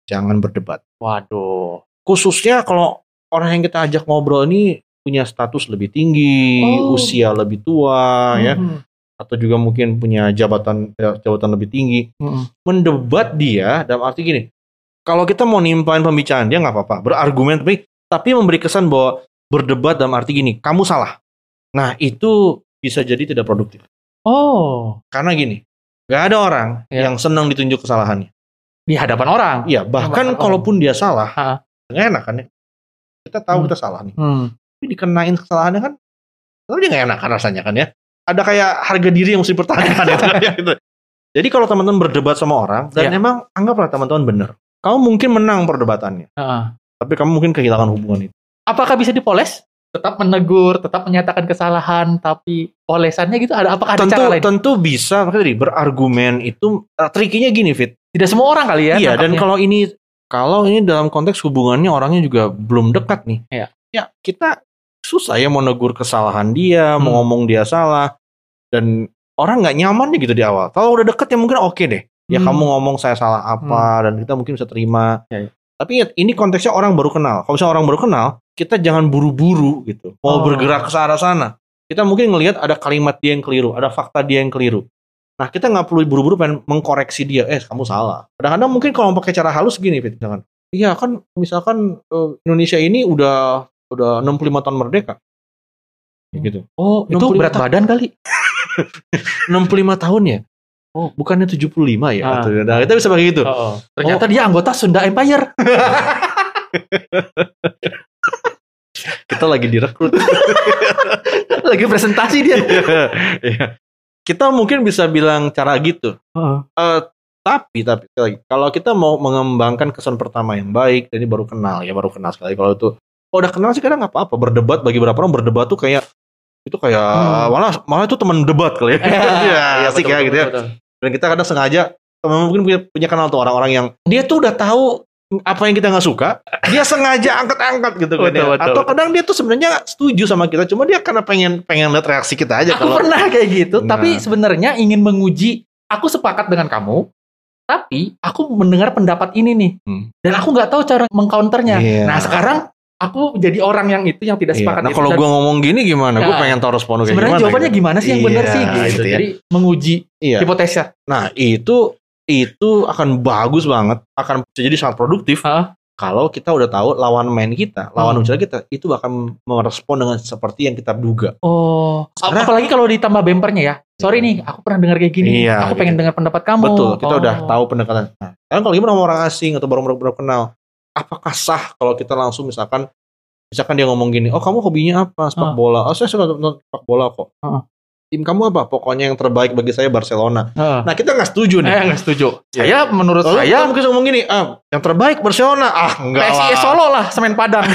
jangan berdebat. Waduh. khususnya kalau orang yang kita ajak ngobrol ini punya status lebih tinggi, Oh. usia lebih tua, ya, Hmm. Atau juga mungkin punya jabatan ya, jabatan lebih tinggi, Hmm. mendebat dia dalam arti gini, kalau kita mau nimpain pembicaraan dia nggak apa-apa, berargumen tapi tapi memberi kesan bahwa berdebat dalam arti gini, kamu salah. Nah itu bisa jadi tidak produktif, Oh, karena gini, nggak ada orang Ya. yang senang ditunjuk kesalahannya. di hadapan orang. Iya, bahkan kalaupun dia salah, nggak enak kan ya. Kita tahu Hmm. kita salah nih. Hmm. tapi dikenain kesalahannya kan lalu dia nggak enak kan rasanya kan ya ada kayak harga diri yang mesti dipertahankan itu kan, ya, gitu. jadi kalau teman-teman berdebat sama orang dan Ya. emang anggaplah teman-teman benar kamu mungkin menang perdebatannya Heeh. tapi kamu mungkin kehilangan hubungan itu Apakah bisa dipoles? tetap menegur, tetap menyatakan kesalahan, tapi olesannya gitu ada apakah ada tentu cara lain? tentu bisa makanya tadi berargumen itu uh, trikinya gini Fit Tidak semua orang kali ya. iya dan kalau ini kalau ini dalam konteks hubungannya orangnya juga belum dekat nih Iya. ya kita susah ya mau negur kesalahan dia mau Hmm. ngomong dia salah. Dan orang nggak nyaman nih gitu di awal. Kalau udah deket ya mungkin oke deh. Ya Hmm. kamu ngomong saya salah apa dan kita mungkin bisa terima. Ya, ya. tapi ingat, ini konteksnya orang baru kenal. Kalau misalnya orang baru kenal kita jangan buru-buru gitu. Mau Oh. bergerak ke arah sana. Kita mungkin ngelihat ada kalimat dia yang keliru ada fakta dia yang keliru. Nah kita nggak perlu buru-buru pengen mengkoreksi dia. Eh kamu salah. Kadang-kadang mungkin kalau mau pakai cara halus gini Fit misalkan iya kan misalkan eh, Indonesia ini udah udah 65 tahun merdeka Kayak gitu Oh, itu 65 berat tahun. badan kali. 65 tahun ya oh bukannya 75 ya Ah. nah, kita bisa pakai gitu Oh, Ternyata dia anggota Sunda Empire. kita lagi direkrut Lagi presentasi dia. Iya. kita mungkin bisa bilang cara gitu Eh, tapi tapi lagi, kalau kita mau mengembangkan kesan pertama yang baik, jadi baru kenal ya baru kenal sekali. Kalau itu kalau udah kenal sih kadang nggak apa-apa. Berdebat bagi beberapa orang berdebat tuh kayak itu kayak Hmm. malah malah itu teman debat kali ya. Iya, asik ya gitu ya. Dan kita kadang sengaja teman mungkin punya, punya kenal tuh orang-orang yang dia tuh udah tahu apa yang kita nggak suka, dia sengaja angkat-angkat gitu kan. Betul, ya. betul, Atau betul. kadang dia tuh sebenarnya setuju sama kita, cuma dia karena pengen pengen lihat reaksi kita aja Aku kalau pernah kayak gitu, Nah. tapi sebenarnya ingin menguji. Aku sepakat dengan kamu, tapi aku mendengar pendapat ini nih, Hmm. dan aku nggak tahu cara mengcounternya. Iya. Nah sekarang aku jadi orang yang itu yang tidak Iya. sepakat. Nah itu. kalau gua ngomong gini gimana? Gue Nah, pengen tahu respon kayak sebenarnya gimana. jawabannya gitu. gimana sih yang benar Iya, sih gitu. gitu ya. Jadi menguji Iya. hipotesa. Nah itu itu akan bagus banget, akan bisa jadi sangat produktif Hah? kalau kita udah tahu lawan main kita, lawan Hmm. kita itu akan merespon dengan seperti yang kita duga. Oh, Sekarang- apalagi kalau ditambah bempernya ya. Sorry nih, aku pernah dengar kayak gini. Iya, aku pengen gitu. dengar pendapat kamu. Betul, kita Oh. udah tahu pendekatan. Nah, sekarang kalau gimana sama orang asing atau baru baru baru kenal, apakah sah kalau kita langsung misalkan misalkan dia ngomong gini, oh kamu hobinya apa? Sepak Ah. bola. Oh saya suka nonton sepak bola kok. Ah. Tim kamu apa? Pokoknya yang terbaik bagi saya Barcelona. Heeh. Nah kita nggak setuju nih. Eh, nggak setuju. Iya. Saya menurut Lalu saya mungkin ngomong gini, ah, yang terbaik Barcelona. Ah, enggak PSIS lah. Solo lah, semen Padang.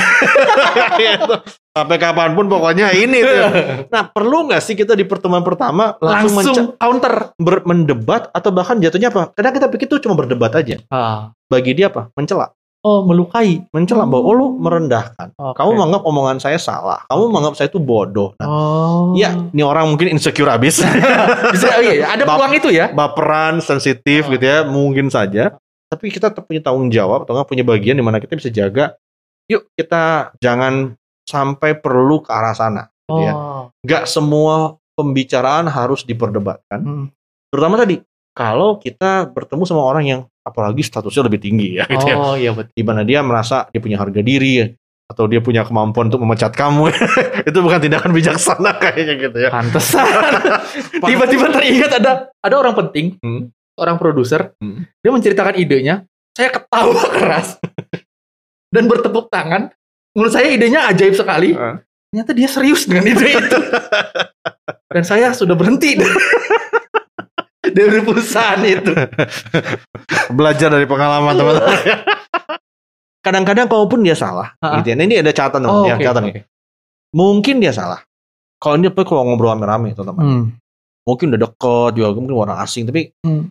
Gitu. Sampai kapan pun pokoknya ini tuh. Nah, perlu nggak sih kita di pertemuan pertama langsung, Langsung counter. ber- mendebat atau bahkan jatuhnya apa? Kadang kita pikir tuh cuma berdebat aja. Ah. Bagi dia apa? Mencela. Oh, melukai. Mencela Hmm. bahwa oh, lu merendahkan. Oke. Kamu menganggap omongan saya salah. Kamu menganggap saya itu bodoh. Nah, Oh. ya, ini orang mungkin insecure abis. Bisa, oh iya, ada Bap- peluang itu ya. Baperan, sensitif Oh. gitu ya, mungkin saja. Tapi kita tetap punya tanggung jawab atau nggak punya bagian di mana kita bisa jaga. Yuk kita jangan sampai perlu ke arah sana. Gitu ya. Oh. nggak semua pembicaraan harus diperdebatkan. Hmm. Terutama tadi kalau kita bertemu sama orang yang apalagi statusnya lebih tinggi ya, gitu ya. Oh, iya betul. Di mana dia merasa dia punya harga diri atau dia punya kemampuan untuk memecat kamu. itu bukan tindakan bijaksana kayaknya gitu ya. Pantesan. Tiba-tiba teringat ada ada orang penting, Hmm. orang produser, Hmm. dia menceritakan idenya, saya ketawa keras dan bertepuk tangan. Menurut saya idenya ajaib sekali. Ah. Ternyata dia serius dengan ide itu. dan saya sudah berhenti dari perusahaan itu. Belajar dari pengalaman teman-teman. Kadang-kadang kalaupun dia salah, Ah. gitu ya. Nah, ini ada catatan, Oh, ya, oke, catatan oke. nih. Mungkin dia salah. Kalau dia kalau ngobrol rame-rame, teman-teman. Hmm. mungkin udah deket juga mungkin orang asing tapi Hmm.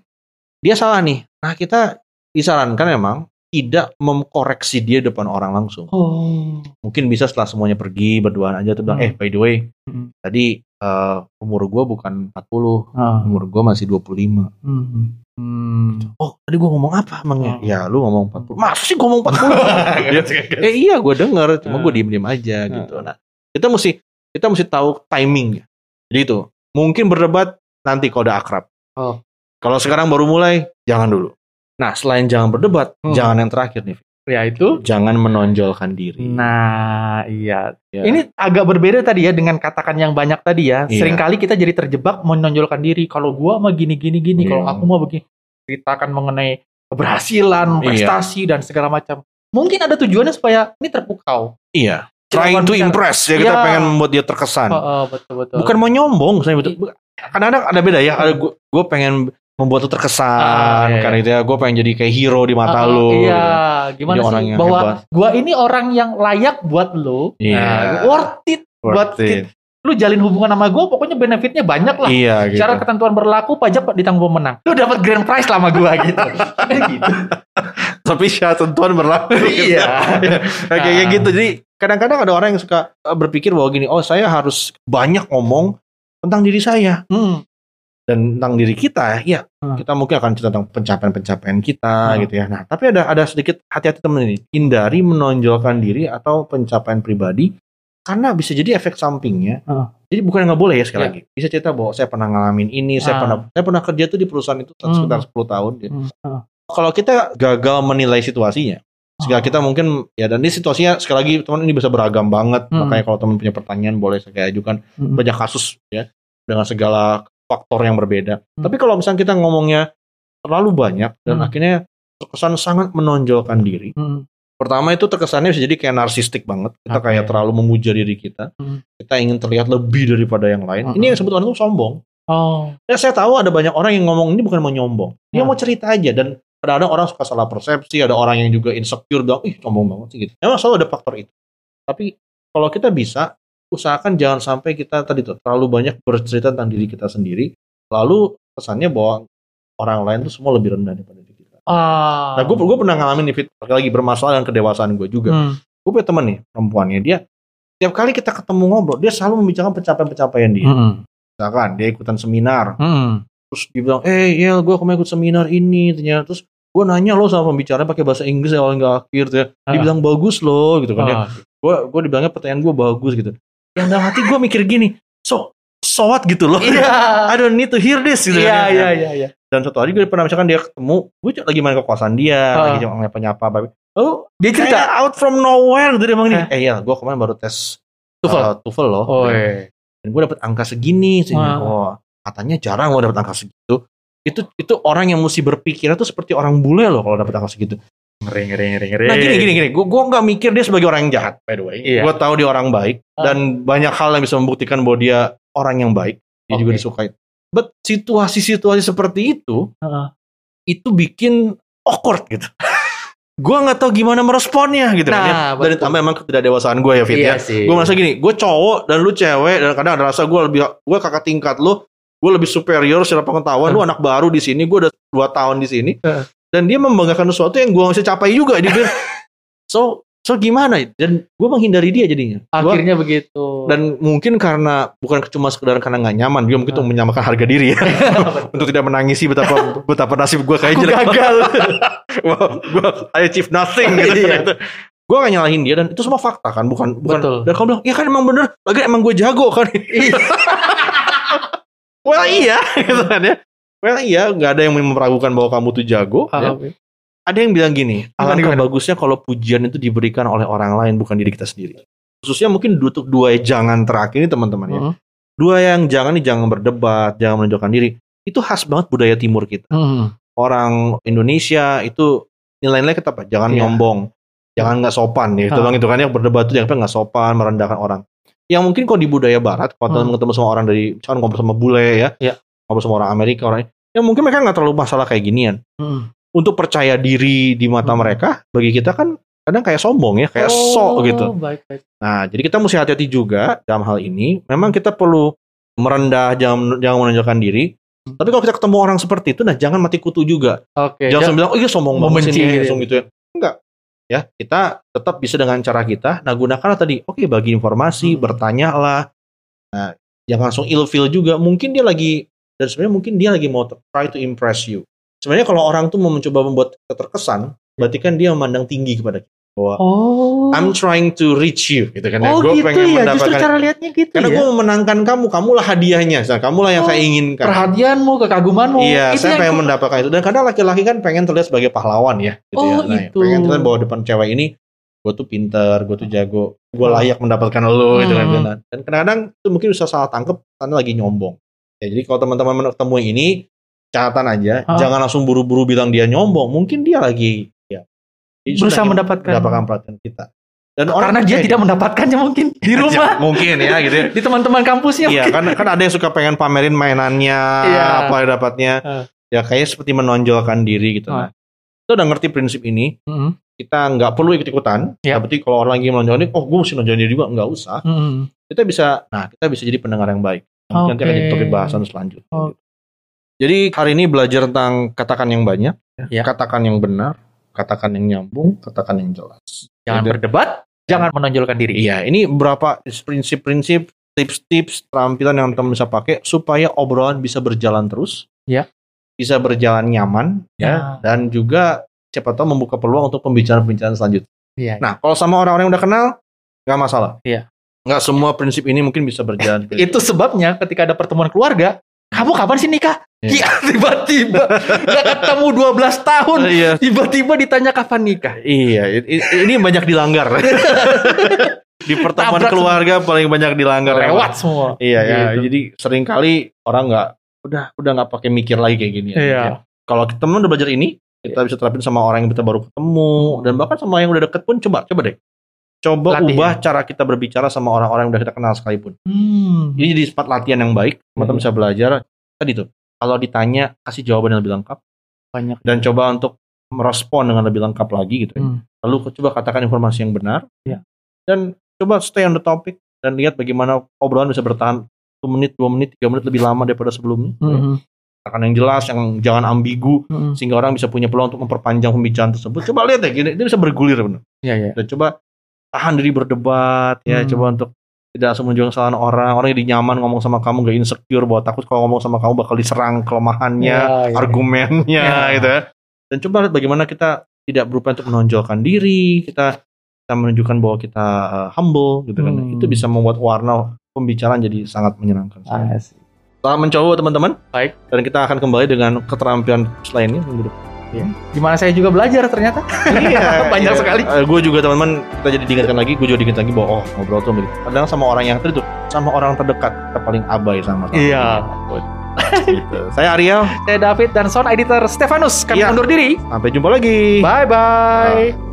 dia salah nih nah kita disarankan memang tidak memkoreksi dia depan orang langsung Oh. mungkin bisa setelah semuanya pergi berduaan aja tuh bilang Hmm. eh by the way Hmm. tadi eh, umur gua bukan 40 Ah. umur gua masih 25 Hmm. Hmm. oh tadi gua ngomong apa emangnya Oh. ya lu ngomong 40 masa sih gua ngomong 40 eh iya gua denger cuma gua Ah. diem diem aja gitu nah kita mesti kita mesti tahu timing jadi itu mungkin berdebat nanti kalau udah akrab Oh. kalau sekarang baru mulai jangan dulu nah selain jangan berdebat Hmm. jangan yang terakhir nih Ya itu. jangan menonjolkan diri Nah, iya. Ya. Ini agak berbeda tadi ya dengan katakan yang banyak tadi ya. Iya. Seringkali kita jadi terjebak menonjolkan diri. Kalau gua mah gini gini gini, Iya. kalau aku mah begini. Ceritakan mengenai keberhasilan, Iya. prestasi dan segala macam. Mungkin ada tujuannya supaya ini terpukau. iya trying to impress ya kita Iya. pengen membuat dia terkesan Oh, oh, betul betul. bukan mau nyombong saya betul kadang-kadang ada beda ya ada gue gue pengen membuat lu terkesan Ah, iya, karena iya. itu ya gue pengen jadi kayak hero di mata Ah, lu Iya, gimana Jadi orang sih yang bahwa gua ini orang yang layak buat lu. Iya. Nah, worth it buat Worth it. lu jalin hubungan sama gua pokoknya benefitnya banyak lah. iya gitu Syarat ketentuan berlaku pajak ditanggung pemenang. Lu dapat grand prize lah sama gua gitu. Gitu. tapi syarat tentuan berlaku Iya. Nah, kayak gitu jadi kadang-kadang ada orang yang suka berpikir bahwa gini oh saya harus banyak ngomong tentang diri saya Hmm. Dan tentang diri kita ya Hmm. kita mungkin akan cerita tentang pencapaian-pencapaian kita Hmm. gitu ya nah tapi ada ada sedikit hati-hati temen ini hindari menonjolkan diri atau pencapaian pribadi karena bisa jadi efek sampingnya Hmm. jadi bukan nggak boleh ya sekali Ya. lagi bisa cerita bahwa saya pernah ngalamin ini saya Ah. pernah saya pernah kerja tuh di perusahaan itu Hmm. sekitar 10 tahun gitu. Hmm. Hmm. kalau kita gagal menilai situasinya Sekali Oh. kita mungkin ya dan ini situasinya sekali lagi teman ini bisa beragam banget Hmm. makanya kalau teman punya pertanyaan boleh saya ajukan Hmm. banyak kasus ya dengan segala faktor yang berbeda. Hmm. Tapi kalau misalnya kita ngomongnya terlalu banyak dan Hmm. akhirnya terkesan sangat menonjolkan diri. Hmm. Pertama itu terkesannya bisa jadi kayak narsistik banget. Kita Oke. kayak terlalu memuja diri kita. Hmm. Kita ingin terlihat lebih daripada yang lain. Hmm. Ini yang orang itu sombong. Oh. Ya, saya tahu ada banyak orang yang ngomong ini bukan mau nyombong. Dia Hmm. mau cerita aja dan kadang-kadang orang suka salah persepsi, ada orang yang juga insecure bilang, ih sombong banget sih gitu. Memang selalu ada faktor itu. Tapi kalau kita bisa, usahakan jangan sampai kita tadi tuh terlalu banyak bercerita tentang diri kita sendiri, lalu kesannya bahwa orang lain tuh semua lebih rendah daripada diri kita. Ah. Nah, gue gue pernah ngalamin nih, lagi bermasalah dengan kedewasaan gue juga. Hmm. Gue punya temen nih, perempuannya, dia tiap kali kita ketemu ngobrol, dia selalu membicarakan pencapaian-pencapaian dia. Hmm. Misalkan dia ikutan seminar, Hmm. terus dia bilang, eh Yel gue kemarin ikut seminar ini ternyata terus gue nanya lo sama pembicara pakai bahasa Inggris awal nggak akhir tuh ya. dia Ah. bilang bagus loh gitu kan ya Ah. gue gue dibilangnya pertanyaan gue bagus gitu yang dalam hati gue mikir gini so so what gitu loh Iya. I don't need to hear this gitu Iya, kan ya. iya, iya, iya. dan satu hari gue pernah misalkan dia ketemu gue lagi main ke kosan dia Ah. lagi nyapa apa oh Dia cerita. out from nowhere gitu dia bilang Eh. eh ya gue kemarin baru tes TOEFL. uh, TOEFL loh Oh, iya. dan gue dapet angka segini sih Ah. oh katanya jarang lo dapet angka segitu itu itu orang yang mesti berpikir tuh seperti orang bule loh kalau dapet angka segitu Ngeri, ngeri, ngeri, ngeri. nah gini gini gini gue gue nggak mikir dia sebagai orang yang jahat by the way Iya. gue tahu dia orang baik Ah. dan banyak hal yang bisa membuktikan bahwa dia orang yang baik dia juga Oke. disukai but situasi-situasi seperti itu Heeh. itu bikin awkward gitu gue nggak tahu gimana meresponnya gitu kan ya. Nah, dan betul. ditambah emang ketidakdewasaan gue ya Fit ya Iya sih. gue merasa gini gue cowok dan lu cewek dan kadang ada rasa gue lebih gue kakak tingkat lu gue lebih superior secara pengetahuan lu anak baru di sini gue udah dua tahun di sini Heeh. Dan dia membanggakan sesuatu yang gue masih capai juga dia bilang, so so gimana dan gue menghindari dia jadinya Gua- Akhirnya begitu. dan mungkin karena bukan cuma sekedar karena nggak nyaman dia mungkin Ah. untuk menyamakan harga diri ya untuk tidak menangisi betapa betapa nasib gue kayak jelek gagal. Wah, gue I achieve nothing gitu. Iya. gue gak nyalahin dia dan itu semua fakta kan bukan bukan Betul. dan kamu bilang iya kan emang bener lagi emang gue jago kan Iya. well iya gitu kan ya well iya nggak ada yang memperagukan bahwa kamu tuh jago ya. Paham. ada yang bilang gini alangkah bagusnya kalau pujian itu diberikan oleh orang lain bukan diri kita sendiri khususnya mungkin untuk dua jangan terakhir ini teman-teman ya Hmm. dua yang jangan nih jangan berdebat jangan menunjukkan diri itu khas banget budaya timur kita Hmm. orang Indonesia itu nilai-nilai kita apa? Jangan Iya. nyombong, jangan nggak sopan ya. Itu bang itu kan yang berdebat itu jangan nggak sopan, merendahkan orang. Yang mungkin kalau di budaya Barat, kalau Hmm. ketemu sama orang dari, misalkan ngobrol sama bule ya, Iya. Ngobrol sama orang Amerika orang, yang mungkin mereka nggak terlalu masalah kayak ginian. Hmm. Untuk percaya diri di mata Hmm. mereka, bagi kita kan kadang kayak sombong ya, kayak sok Oh, gitu. Baik, baik. Nah, jadi kita mesti hati-hati juga dalam hal ini. Memang kita perlu merendah, jangan jangan menunjukkan diri. Hmm. Tapi kalau kita ketemu orang seperti itu, nah jangan mati kutu juga. Oke. Jangan ja- langsung bilang, oh iya sombong banget sih, ya. langsung gitu ya. Enggak. Ya, kita tetap bisa dengan cara kita. Nah, gunakanlah tadi, oke bagi informasi, Hmm. bertanyalah. Nah, jangan langsung ilfeel juga. Mungkin dia lagi, dan sebenarnya mungkin dia lagi mau try to impress you. Sebenarnya kalau orang tuh mau mencoba membuat kita terkesan, berarti kan dia memandang tinggi kepada kita. Bahwa, Oh. I'm trying to reach you, gitu kan. ya. oh Gua gitu pengen ya. Justru mendapatkan cara lihatnya gitu karena ya. gue memenangkan kamu, kamulah hadiahnya, kamulah yang Oh, saya inginkan. Perhatianmu, kekagumanmu. Iya, Itu saya pengen mendapatkan itu. Dan kadang laki-laki kan pengen terlihat sebagai pahlawan ya. Gitu ya. Oh, Nah, itu. Pengen terlihat bahwa depan cewek ini, gue tuh pinter, gue tuh jago, gue Oh. layak mendapatkan lo gitu kan. Hmm. Dan kadang-kadang itu mungkin bisa salah tangkep karena lagi nyombong. Ya, jadi kalau teman-teman ketemu ini, catatan aja, Hah? jangan langsung buru-buru bilang dia nyombong. Mungkin dia lagi ya Berusaha mendapatkan. mendapatkan perhatian kita. Dan Karena dia tidak mendapatkannya mungkin di Ya, rumah. mungkin ya gitu ya. di teman-teman kampusnya. Iya kan kan ada yang suka pengen pamerin mainannya Iya. apa yang dapatnya. Heeh. ya kayak seperti menonjolkan diri gitu. Ah. Nah, kita udah ngerti prinsip ini, Mm-mm. kita nggak perlu ikut-ikutan. Ya. Berarti kalau orang lagi menonjolkan ini, oh gue mesti nonjolin diri juga, nggak usah. Mm-mm. Kita bisa, nah kita bisa jadi pendengar yang baik. Nanti akan jadi topik bahasan selanjutnya. Oh. Jadi hari ini belajar tentang katakan yang banyak, Ya. katakan yang benar, katakan yang nyambung, katakan yang jelas. Jangan Jadi- berdebat, jangan menonjolkan diri. Iya, ini beberapa prinsip-prinsip, tips-tips, terampilan yang teman bisa pakai supaya obrolan bisa berjalan terus. Ya. Bisa berjalan nyaman, ya, Ya. dan juga siapa tahu membuka peluang untuk pembicaraan-pembicaraan selanjutnya. Iya. Nah, kalau sama orang-orang yang udah kenal, nggak masalah. Iya. Nggak semua prinsip ini mungkin bisa berjalan. Itu sebabnya ketika ada pertemuan keluarga, kamu kapan sih nikah? Iya. Iya, tiba-tiba nggak ketemu 12 tahun, Iya, tiba-tiba ditanya kapan nikah. iya. Ini banyak dilanggar. Di pertemuan Tabrak keluarga paling banyak dilanggar. Lewat semua. Iya ya, Gitu. jadi sering kali orang nggak udah udah nggak pakai mikir lagi kayak gini. ya. Iya. Kalau kita teman udah belajar ini, kita bisa terapin sama orang yang kita baru ketemu dan bahkan sama yang udah deket pun coba coba deh. Coba Latih, ubah ya. cara kita berbicara sama orang-orang yang udah kita kenal sekalipun. Hmm. Ini jadi sempat latihan yang baik, teman-teman Hmm. bisa belajar tadi tuh. Kalau ditanya kasih jawaban yang lebih lengkap Banyak. dan coba untuk merespon dengan lebih lengkap lagi gitu. ya. Hmm. Lalu coba katakan informasi yang benar. Iya. Dan coba stay on the topic dan lihat bagaimana obrolan bisa bertahan 1 menit, 2 menit, 3 menit lebih lama daripada sebelumnya. Hmm. Katakan yang jelas, yang jangan ambigu Hmm. sehingga orang bisa punya peluang untuk memperpanjang pembicaraan tersebut. Coba lihat deh, gini, ini bisa bergulir benar. Iya, iya. Dan coba tahan diri berdebat ya, Hmm. coba untuk tidak langsung menunjukkan kesalahan orang. Orang jadi nyaman ngomong sama kamu, gak insecure bahwa takut kalau ngomong sama kamu bakal diserang kelemahannya, Iya, iya. argumennya Ya. gitu ya. Dan coba lihat bagaimana kita tidak berupaya untuk menonjolkan diri, kita kita menunjukkan bahwa kita uh, humble gitu kan. Hmm. Itu bisa membuat warna pembicaraan jadi sangat menyenangkan. Ah, sih. Selamat mencoba teman-teman. Baik. Dan kita akan kembali dengan keterampilan lainnya minggu depan. Gimana saya juga belajar ternyata. Banyak sekali. gue juga teman-teman kita jadi diingatkan lagi, gue juga diingatkan lagi bahwa oh ngobrol tuh begitu. Kadang sama orang yang tuh, sama orang terdekat kita paling abai sama sama. Iya. Gitu. Saya Ariel, Saya David dan sound editor Stefanus. Kami Iya. undur diri. sampai jumpa lagi. Bye bye.